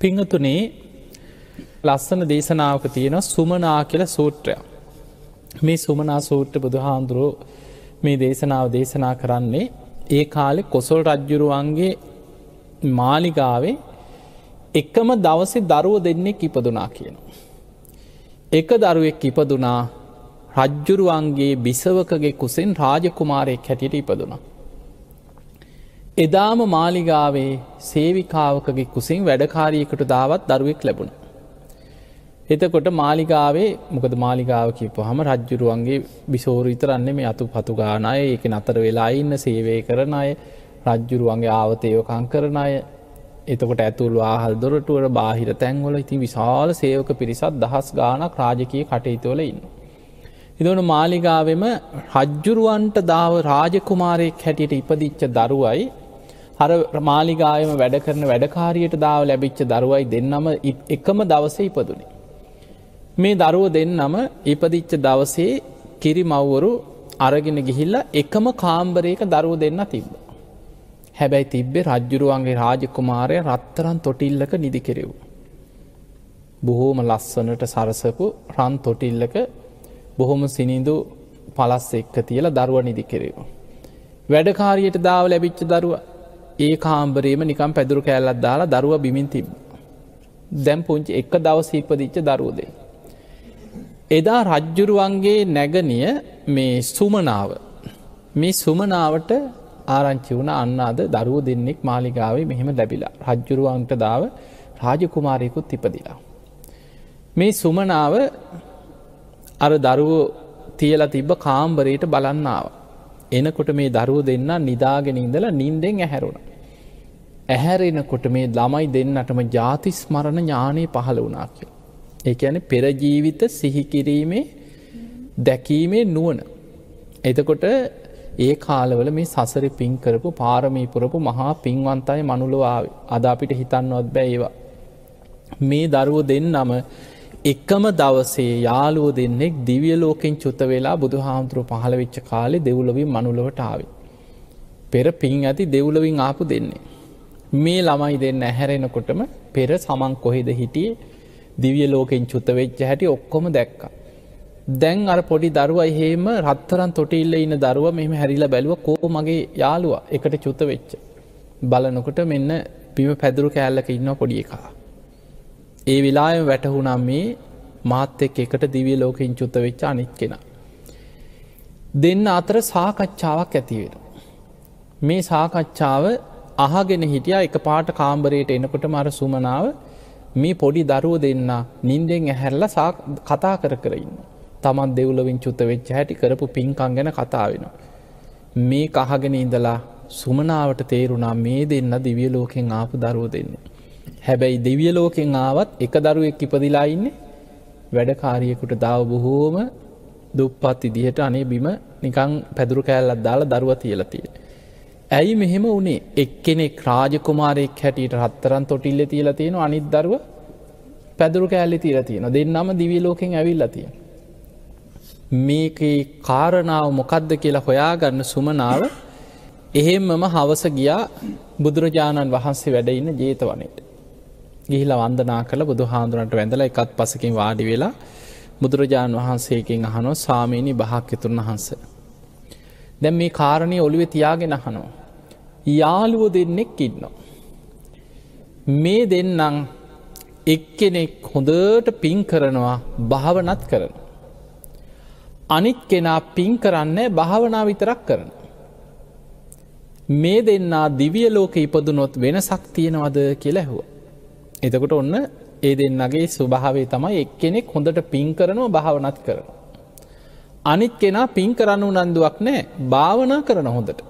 පිංහතුනේ ලස්සන දේශනාවක තියෙන සුමනා කියල සූත්‍රයක්. මේ සුමනා සූට්‍ර බුදු හාන්දුරුව මේ දේශනාව දේශනා කරන්නේ ඒ කාලෙ කොසොල් රජ්ජුරුවන්ගේ මාලිගාවේ එකම දවසේ දරුව දෙන්නෙක් ඉපදුනා කියන. එක දරුවෙක් ඉපදුනා රජ්ජුරුවන්ගේ බිසවකගේ කුසෙන් රාජකුමාරයෙක් හැටියට ඉපදුනා. එදාම මාලිගාවේ සේවිකාවකගේ කුසින් වැඩකාරීකට දාවත් දරුවෙක් ලැබුණ. එතකොට මාලිගාවේ මොකද මාලිගාව කිපු හම රජ්ජුරුවන්ගේ බිසෝරු විතරන්නේ මේ අතු පතු ගානය ඒක නතර වෙලා ඉන්න සේවය කරන අය රජ්ජුරුවන්ගේ ආවතයෝකං කරන අය එතකොට ඇතුළු ආහල් දොරටුවට බාහිර තැන්වල ඉතින් විශාල සේවක පිරිසත් දහස් ගානක් රාජකය කටයුතුවල ඉන්න. ඉදවන මාලිගාවෙම රජ්ජුරුවන්ට දාව රාජකුමාරයෙක් හැටියට ඉපදිච්ච දරුවයි හර මාලිගායම වැඩ කරන වැඩකාරියට දාව ලැබිච්ච දරුවයි දෙන්නම එකම දවස ඉපදුනේ. මේ දරුව දෙන්නම ඉපදිච්ච දවසේ කිරි මව්වරු අරගෙන ගිහිල්ල එකම කාම්බරයක දරුව දෙන්න තිබ්බ. හැබැයි තිබ්බේ රජ්ජුරුවන්ගේ රාජකුමාරය රත්තරන් තොටිල්ලක නිදි කෙරෙව්. බොහෝම ලස්සනට සරසපු රන් තොටිල්ලක බොහොම සිනිඳු පලස් එක්ක තියල දරුව නිදි කෙරෙව. වැඩකාරියට දාව ලැබිච්ච දරුව ඒ කාම්බරේම නිකම් පැදුරු කෑල්ලත් දාලා දරුව බිමින් තිබ. දැම් පුංචි එක දවස ඉපදිච්ච දරුවදේ. එදා රජ්ජුරුවන්ගේ නැගනිය මේ සුමනාව මේ සුමනාවට ආරංචි වුණ අන්නාද දරුව දෙන්නෙක් මාලිගාවේ මෙහෙම ලැබිලා රජ්ජුරුවන්ට දාව රාජකුමාරයකුත් ඉපදිලා. මේ සුමනාව අර දරුවෝ තියලා තිබ්බ කාම්බරයට බලන්නාව. එනකොට මේ දරුව දෙන්න නිදාගෙන ඉඳලා නින්දෙන් ඇහැරුණ. ඇහැරෙනකොට මේ ළමයි දෙන්නටම ජාතිස් මරණ ඥානය පහළ වුණා කියෝ. ඒ ඇන පෙරජීවිත සිහිකිරීමේ දැකීමේ නුවන. එතකොට ඒ කාලවල මේ සසර පින් කරපු පාරමී පුරපු මහා පින්වන්තයි මනුලවාව අද අපිට හිතන්නවත් බෑ ඒවා. මේ දරුව දෙන්නම එකම දවසේ යාලුව දෙන්නෙක් දිවිය ලෝකෙන් චුත වෙලා බුදු හාමුදුරුව පහළ වෙච්ච කාලෙ දෙව්ලවින් මනුලවට ආවේ. පෙර පින් ඇති දෙව්ලවින් ආපු දෙන්නේ. මේ ළමයි දෙන්න ඇහැරෙනකොටම පෙර සමන් කොහෙද හිටියේ දිවිය ලෝකෙන් චුත වෙච්ච හැටි ඔක්කොම දැක්ක. දැන් අර පොඩි දරුව එහෙම රත්තරන් තොටිල්ල ඉන්න දරුව මෙම හැරිල බැලුව කෝ මගේ යාළුව එකට චුත වෙච්ච. බලනකොට මෙන්න පිම පැදුරු කෑල්ලක ඉන්න පොඩි එකා. ඒ විලායම වැටහුනම් මේ මාත් එක් එකට දිවිය ලෝකෙන් චුත වෙච්ච අනිත් කෙන. දෙන්න අතර සාකච්ඡාවක් ඇතිවෙන. මේ සාකච්ඡාව අහගෙන හිටිය එක පාට කාම්බරයට එනකොට මර සුමනාව මේ පොඩි දරුව දෙන්න නින්දෙන් ඇහැරල කතා කර කරන්න. තමන් දෙව්ලවින් චුත්ත වෙච්ච හැටි කරපු පින්කං ගැන කතා වෙනවා. මේ කහගෙන ඉඳලා සුමනාවට තේරුණා මේ දෙන්න දිවිය ලෝකෙන් ආපු දරුව දෙන්න. හැබැයි දෙවිය ලෝකෙන් ආවත් එක දරුවෙක් ඉපදිලා ඉන්නේ වැඩකාරියකුට දාව බොහෝම දුප්පත් ඉදිහට අනේ බිම නිකං පැදුරු කෑල්ලත් දාලා දරුව තියලතිය. ඇයි මෙහෙම වනේ එක්කෙනෙක් රාජකුමාරයෙක් හැටියට රත්තරන් තොටිල්ල තියල තියෙන අනිත් දරුව පැදුරු කෑල්ලි තිීල තියෙන දෙන්නම දිවිය ලෝකෙන් ඇවිල්ලතිය. මේක කාරණාව මොකක්ද කියලා හොයාගන්න සුමනාව එහෙම්මම හවස ගියා බුදුරජාණන් වහන්සේ වැඩඉන්න ජේතවනයට. ගිහිල වන්දනා කළ බුදු හාදුරන්ට වැඳල එකත් පසකින් වාඩි වෙලා බුදුරජාණන් වහන්සේකින් අහනෝ සාමීනි භාක්‍යතුන් වහන්ස. දැම් මේ කාරණය ඔළුවෙ තියාගෙන අහනෝ. යාළුව දෙන්නෙක් ඉන්නවා. මේ දෙන්නම් එක්කෙනෙක් හොඳට පින් කරනවා භාවනත් කරන. අනිත් කෙනා පින් කරන්න භාවනා විතරක් කරන. මේ දෙන්නා දිවිය ලෝක ඉපදුනොත් වෙනසක් තියෙනවද කියලැහුව. එතකොට ඔන්න ඒ දෙන්නගේ ස්වභාවේ තමයි එක්කෙනෙක් හොඳට පින් කරනවා භාවනත් කරන. අනිත් කෙනා පින් කරන්න උනන්දුවක් නෑ භාවනා කරන හොඳට.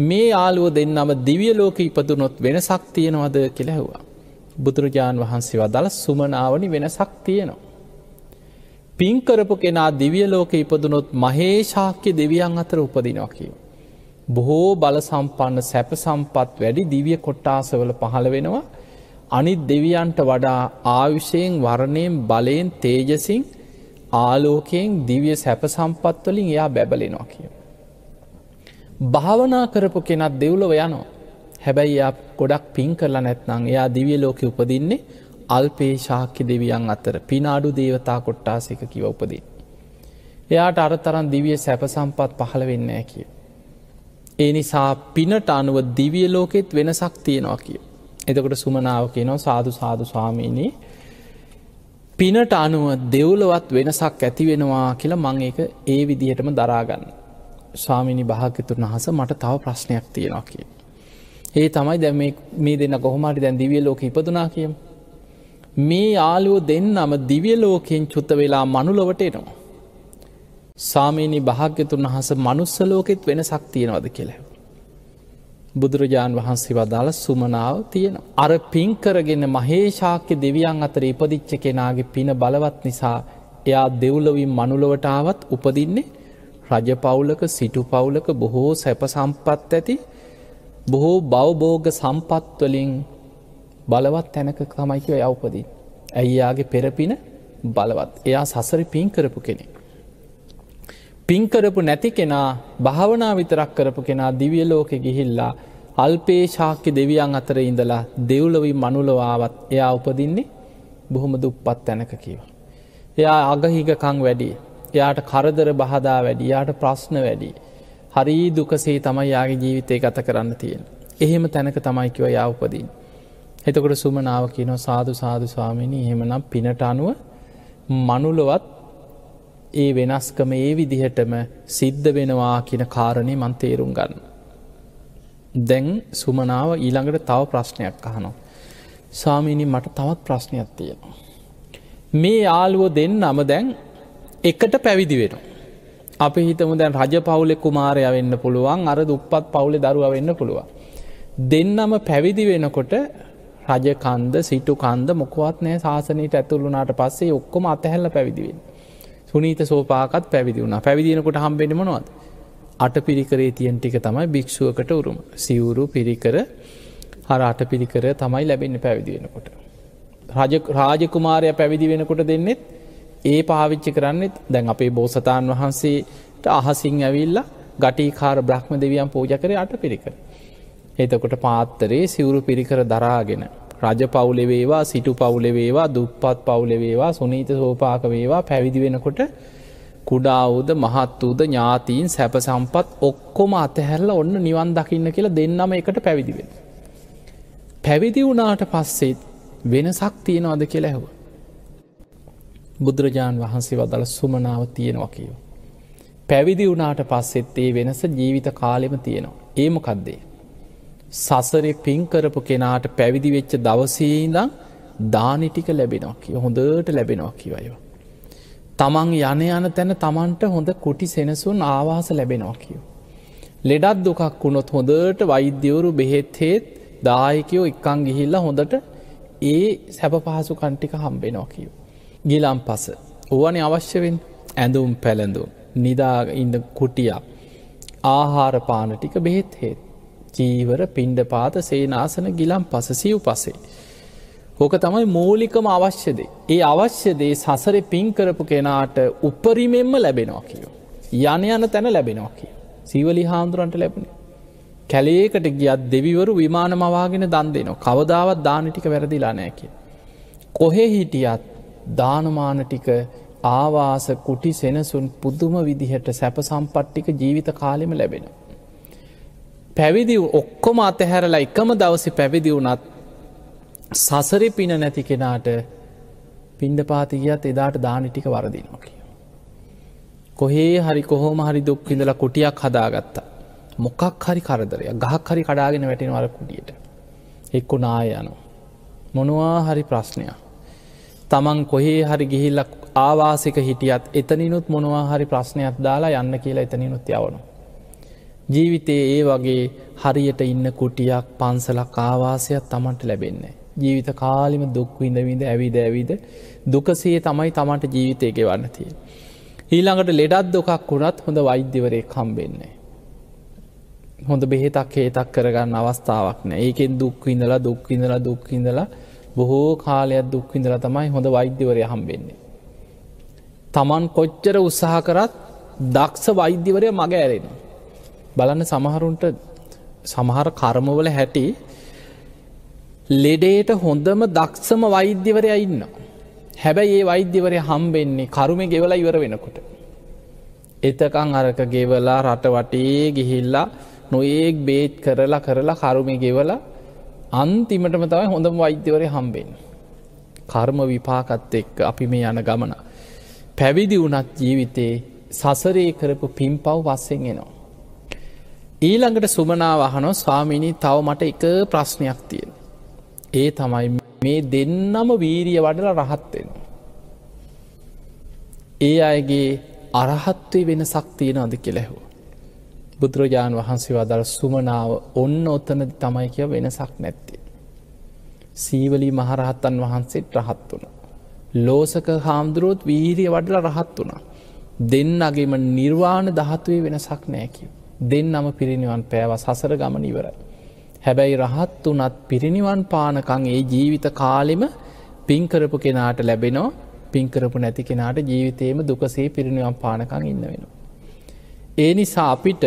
මේ යාලුව දෙන්නම දිවිය ලෝක ඉපදුනොත් වෙනසක් තියෙනවද කෙලැහවා. බුදුරජාණන් වහන්සේ වදල සුමනාවනි වෙනසක් තියෙනවා. පින්කරපු කෙනා දිවිය ලෝක ඉපදුනොත් මහේශාක්‍ය දෙවියන් අතර උපදිනවා කියව. බොහෝ බල සම්පන්න සැප සම්පත් වැඩි දිවිය කොට්ටාසවල පහළ වෙනවා අනිත් දෙවියන්ට වඩා ආයුෂයෙන් වරණයෙන් බලයෙන් තේජසින් ආලෝකයෙන් දිවිය සැප සම්පත්වලින් එයා බැබලෙනවා කිය. භාවනා කරපු කෙනත් දෙව්ලව යනවා. හැබැයි එයා ගොඩක් පින් කරලා නැත්නං එයා දිවිය ලෝක උපදින්නේ අල්පේ ශාක්‍ය දෙවියන් අතර පිනාඩු දේවතා කොට්ටාසක කිව උපදී. එයාට අර තරන් දිවිය සැප සම්පත් පහළ වෙන්න කිය. ඒ නිසා පිනට අනුව දිවිය ලෝකෙත් වෙනසක් තියෙනවා කිය. එතකොට සුමනාව කියනවා සාධු සාධු ස්වාමීනී පිනට අනුව දෙව්ලවත් වෙනසක් ඇති වෙනවා කියලා මං ඒක ඒ විදිහටම දරාගන්න. ස්වාමිනි භාගතුන් වහස මට තව ප්‍රශ්නයක් තියෙනවා කිය. ඒ තමයි දැම මේ දෙන්න කොහොමට දැන් දිවිය ලෝක ඉපදුනා කියම්. මේ යාලුව දෙන්නම දිවිය ලෝකයෙන් චුත්ත වෙලා මනුලොවට එනවා. සාමීනි භාග්‍යතුන් වහස මනුස්සලෝකෙත් වෙන සක්තියනවද කියලා. බුදුරජාණන් වහන්සේ වදාළ සුමනාව තියෙන. අර පින්කරගෙන මහේශාක්‍ය දෙවියන් අතර ඉපදිච්ච කෙනාගේ පින බලවත් නිසා එයා දෙව්ලවින් මනුලොවටාවත් උපදින්නේ රජ පවුලක සිටු පවුලක බොහෝ සැප සම්පත් ඇති බොහෝ බවබෝග සම්පත්වලින් බලවත් තැනක තමයිකිව යවපදින්. ඇයියාගේ පෙරපින බලවත් එයා සසරි පින් කරපු කෙනෙ. පින්කරපු නැති කෙනා භාවනා විතරක් කරපු කෙනා දිවිය ලෝකෙ ගිහිල්ලා අල්පේ ශාක්‍ය දෙවියන් අතර ඉඳලා දෙව්ලවී මනුලවාවත් එයා උපදින්නේ බොහොම දුප්පත් තැනක කියව. එයා අගහිගකං වැඩි එයාට කරදර බහදා වැඩි යාට ප්‍රශ්න වැඩි. හරි දුකසේ තමයි යාගේ ජීවිතය ගත කරන්න තියෙන. එහෙම තැනක තමයිකිව යා උපදින්. එතකොට සුමනාව කියනො සාධු සාධු ස්වාමිනි එහෙමනම් පිනට අනුව මනුලොවත් ඒ වෙනස්කම ඒ විදිහටම සිද්ධ වෙනවා කියන කාරණය මන් තේරුම් ගන්න. දැන් සුමනාව ඊළඟට තව ප්‍රශ්නයක් අහනවා. සාමීනි මට තවත් ප්‍රශ්නයක් තියෙනවා. මේ යාළුවෝ දෙන්න අම දැන් එකට පැවිදි වෙන. අපි හිතම දැන් රජ පවුලෙ කුමාරය වෙන්න පුළුවන් අර දුප්පත් පවුලෙ දරුව වෙන්න පුළුවන්. දෙන්නම පැවිදි වෙනකොට රජකන්ද සිටු කන්ද මොකවත් නෑ ශාසනයට ඇතුළුනාට පස්සේ ඔක්කොම අතහැල්ල පැවිදිවෙන්. සුනීත සෝපාකත් පැවිදි වුණ පැවිදිනකොට හම්බෙන මොනවද. අට පිරිකරේ තියන් ටික තමයි භික්ෂුවකට උරුම සිවුරු පිරිකර හර අට පිරිකර තමයි ලැබෙන්න පැවිදි වෙනකොට. රාජකුමාරය පැවිදි වෙනකොට දෙන්නෙත් ඒ පාවිච්චි කරන්නෙත් දැන් අපේ බෝසතාන් වහන්සේට අහසිං ඇවිල්ල ගටිකාර බ්‍රහ්ම දෙවියන් පූජ කරේ අට පිරිකර. එතකොට පාත්තරේ සිවුරු පිරිකර දරාගෙන රජ පවුලෙවේවා සිටු පවුලෙවේවා දුප්පත් පවුලෙවේවා සුනීත සෝපාක වේවා පැවිදි වෙනකොට කුඩාවූද මහත් වූද ඥාතීන් සැප සම්පත් ඔක්කොම අතහැරල ඔන්න නිවන් දකින්න කියලා දෙන්නම එකට පැවිදිවෙන. පැවිදි වුණාට පස්සෙත් වෙනසක් තියෙනවාද කියලා ඇහුව. බුදුරජාණන් වහන්සේ වදල සුමනාව තියෙනවා කියව. පැවිදි වුණාට පස්සෙත් ඒ වෙනස ජීවිත කාලෙම තියෙනවා. ඒමකක්දේ. සසරෙ පින්කරපු කෙනාට පැවිදි වෙච්ච දවසේදම් දානිටික ලැබෙනවා කිය හොඳට ලැබෙනවා කිවයෝ. තමන් යන යන තැන තමන්ට හොඳ කුටි සෙනසුන් ආවාස ලැබෙනවා කියෝ. ලෙඩත් දුකක් වුණොත් හොඳට වෛද්‍යවරු බෙහෙත්හෙත් දායකයෝ එක්කං ගිහිල්ල හොඳට ඒ සැප පහසු කන්ටික හම්බෙනවා කියෝ. ගිලම් පස ඕවන අවශ්‍යවෙන් ඇඳුම් පැළඳුම් නිදා ඉන්න කුටියක් ආහාර පාන ටික බෙහෙත් හේත් චීවර පින්ඩ පාත සේනාසන ගිලම් පස සිව් පසේ. ඕක තමයි මූලිකම අවශ්‍යදේ. ඒ අවශ්‍යදේ සසර පින්කරපු කෙනාට උපරිමෙන්ම ලැබෙනවා කියෝ. යන යන තැන ලැබෙනවා කිය. සීවලි හාමුදුරන්ට ලැබුණ. කැලේකට ගියත් දෙවිවරු විමාන මවාගෙන දන් දෙනවා කවදාවත් දානටික වැරදිලා නෑ කිය. කොහෙ හිටියත් දානමානටික ආවාස කුටි සෙනසුන් පුදුම විදිහට සැප සම්පට්ටික ජීවිත කාලෙම ලැබෙනවා. පැවිදි ඔක්කොම අතහැරලා එකම දවසි පැවිදි වුනත් සසරි පින නැති කෙනාට පින්ඩ පාතිගියත් එදාට දානිටික වරදිනවා කිය. කොහේ හරි කොහොම හරි දුක්කිඳලා කුටියක් හදාගත්තා. මොකක් හරි කරදරය ගහක් හරි කඩාගෙන වැටෙනවර කුටියට. එක්කු නාය යනු. මොනවා හරි ප්‍රශ්නයක්. තමන් කොහේ හරි ගිහිල්ලක් ආවාසික හිටියත් එතනිනුත් මොනවා හරි ප්‍රශ්නයක් දාලා යන්න කියලා එතනිනුත් යවනවා. ජීවිතයේ ඒ වගේ හරියට ඉන්න කුටියක් පන්සලක් ආවාසයක් තමන්ට ලැබෙන්නේ. ජීවිත කාලිම දුක් විඳවිඳ ඇවිද ඇවිද දුකසේ තමයි තමන්ට ජීවිතයක වන්න තිය. ඊළඟට ලෙඩත් දුකක් වුණත් හොඳ වෛද්‍යවරය කම්බෙන්නේ. හොඳ බෙහෙතක් හේතක් කරගන්න අවස්ථාවක් නෑ ඒකෙන් දුක්විඳලා දුක්විඳලා දුක්විඳලා බොහෝ කාලයක් දුක්විඳලා තමයි හොඳ වෛද්‍යවරය හම්බෙන්නේ. තමන් කොච්චර උත්සාහ කරත් දක්ෂ වෛද්‍යවරය මග ඇරෙනවා. බලන්න සමහරුන්ට සමහර කර්මවල හැටි ලෙඩේට හොඳම දක්ෂම වෛද්‍යවරය ඉන්න. හැබැයි ඒ වෛද්‍යවරය හම්බෙන්නේ කරුම ගෙවල ඉවර වෙනකොට. එතකං අරක ගෙවලා රට වටේ ගිහිල්ලා නොඒක් බේත් කරලා කරලා කරුම ගෙවල අන්තිමටම තමයි හොඳම වෛද්‍යවරය හම්බෙන්. කර්ම විපාකත් එක්ක අපි මේ යන ගමන. පැවිදි වනත් ජීවිතේ සසරේ කරපු පිම්පව් වස්සෙන් එනවා. ඊළඟට සුමනා වහනො ස්වාමිනී තව මට එක ප්‍රශ්නයක් තියෙන. ඒ තමයි මේ දෙන්නම වීරිය වඩල රහත්වෙන. ඒ අයගේ අරහත්වේ වෙන සක්තියන අද කෙලෙහෝ. බුදුරජාණන් වහන්සේ වදර සුමනාව ඔන්න ඔත්තන තමයි කිය වෙනසක් නැත්තේ. සීවලී මහරහත්තන් වහන්සේට රහත් වුණ. ලෝසක හාමුදුරුවොත් වීරිය වඩල රහත් වුණා. දෙන්නගේම නිර්වාණ දහත්වේ වෙනසක් නෑකිව. දෙන්නම පිරිනිවන් පෑව සසර ගමන ඉවරයි. හැබැයි රහත් වනත් පිරිනිවන් පානකං ඒ ජීවිත කාලෙම පින්කරපු කෙනාට ලැබෙනෝ පින්කරපු නැති කෙනාට ජීවිතයේම දුකසේ පිරිනිවන් පානකං ඉන්න වෙන. ඒ නිසා අපිට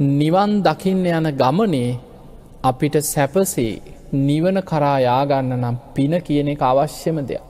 නිවන් දකින්න යන ගමනේ අපිට සැපසේ නිවන කරා යාගන්න නම් පින කියන එක අවශ්‍යම දෙයක්.